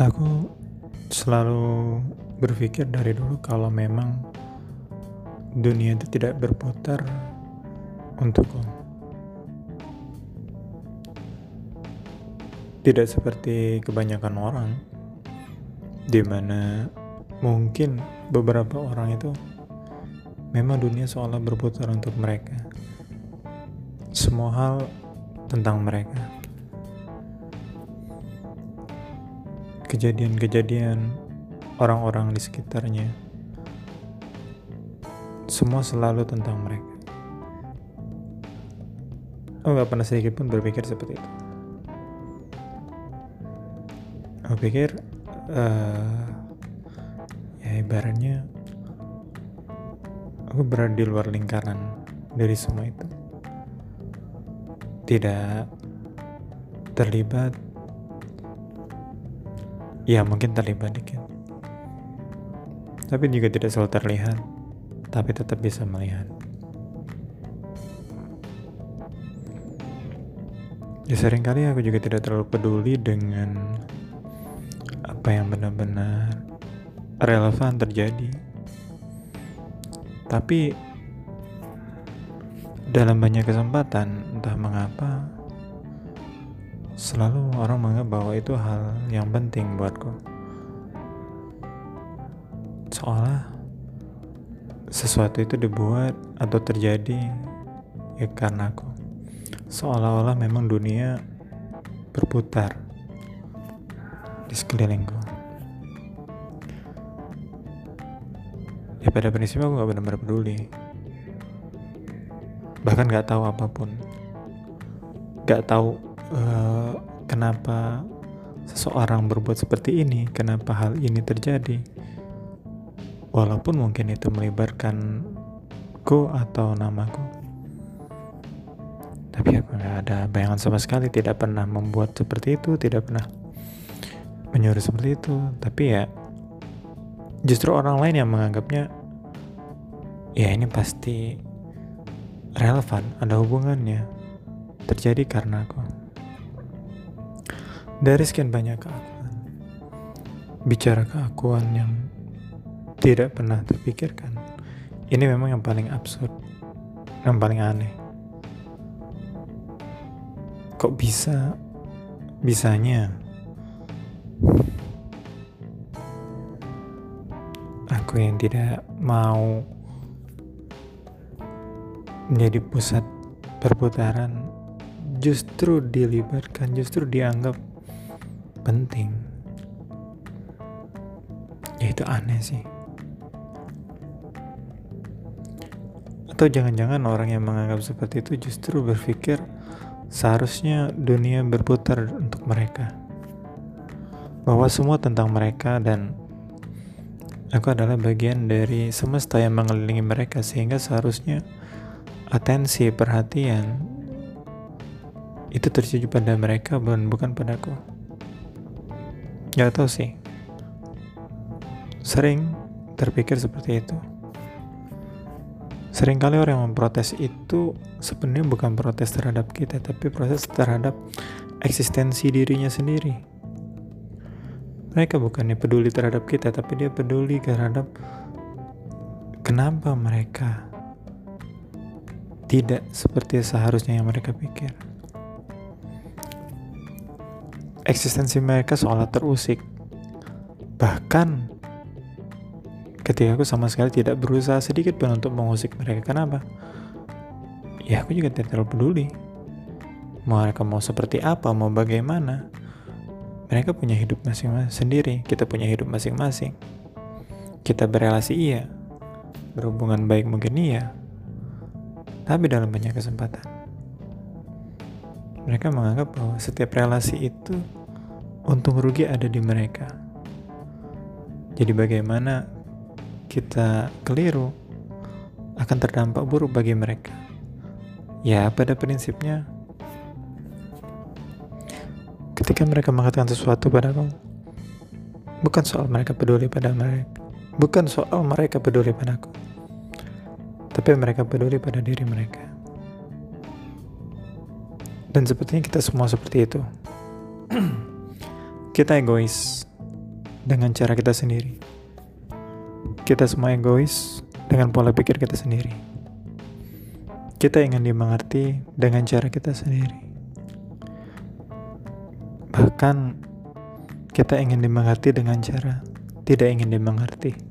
Aku selalu berpikir dari dulu kalau memang dunia itu tidak berputar untukku. Tidak seperti kebanyakan orang, di mana mungkin beberapa orang itu memang dunia seolah berputar untuk mereka. Semua hal tentang mereka. Kejadian-kejadian orang-orang di sekitarnya. Semua selalu tentang mereka. Oh, gak pernah sedikit pun berpikir seperti itu. Aku pikir, uh, ya ibaratnya, aku berada di luar lingkaran dari semua itu. Tidak terlibat Ya mungkin terlibat dikit. Tapi juga tidak selalu terlihat, tapi tetap bisa melihat. Ya sering kali aku juga tidak terlalu peduli dengan apa yang benar-benar relevan terjadi. Tapi dalam banyak kesempatan, entah mengapa, selalu orang menganggap bahwa itu hal yang penting buatku. Seolah sesuatu itu dibuat atau terjadi ya karena aku. Seolah-olah memang dunia berputar di sekelilingku. Ya pada prinsipnya aku gak benar-benar peduli. Bahkan gak tahu apa pun. Gak tahu uh, kenapa seseorang berbuat seperti ini, kenapa hal ini terjadi. Walaupun mungkin itu melibatkan ku atau namaku. Tapi aku nggak ada bayangan sama sekali, tidak pernah membuat seperti itu, tidak pernah menyuruh seperti itu. Tapi ya, justru orang lain yang menganggapnya, ya ini pasti relevan, ada hubungannya, terjadi karena aku. Dari sekian banyak keakuan, bicara keakuan yang tidak pernah terpikirkan, ini memang yang paling absurd, yang paling aneh. Kok bisa, bisanya aku yang tidak mau menjadi pusat perputaran justru dilibatkan, justru dianggap penting. Ya itu aneh sih. Atau jangan-jangan orang yang menganggap seperti itu justru berpikir seharusnya dunia berputar untuk mereka. Bahwa semua tentang mereka dan aku adalah bagian dari semesta yang mengelilingi mereka sehingga seharusnya atensi perhatian itu terjadi pada mereka bukan bukan padaku. Gak tau sih. Sering terpikir seperti itu. Sering kali orang yang memprotes itu sebenarnya bukan protes terhadap kita, tapi protes terhadap eksistensi dirinya sendiri. Mereka bukannya peduli terhadap kita, tapi dia peduli terhadap kenapa mereka tidak seperti seharusnya yang mereka pikir eksistensi mereka seolah terusik. Bahkan ketika aku sama sekali tidak berusaha sedikit pun untuk mengusik mereka. Kenapa? Ya aku juga tidak terlalu peduli. Mereka mau seperti apa, mau bagaimana. Mereka punya hidup masing-masing sendiri, kita punya hidup masing-masing. Kita berrelasi iya, berhubungan baik mungkin iya, tapi dalam banyak kesempatan. Mereka menganggap bahwa setiap relasi itu untung rugi ada di mereka. Jadi bagaimana kita keliru akan terdampak buruk bagi mereka. Ya, pada prinsipnya ketika mereka mengatakan sesuatu pada kamu, bukan soal mereka peduli pada mereka, bukan soal mereka peduli padaku, tapi mereka peduli pada diri mereka. Dan sepertinya kita semua seperti itu. kita egois dengan cara kita sendiri. Kita semua egois dengan pola pikir kita sendiri. Kita ingin dimengerti dengan cara kita sendiri. Bahkan kita ingin dimengerti dengan cara tidak ingin dimengerti.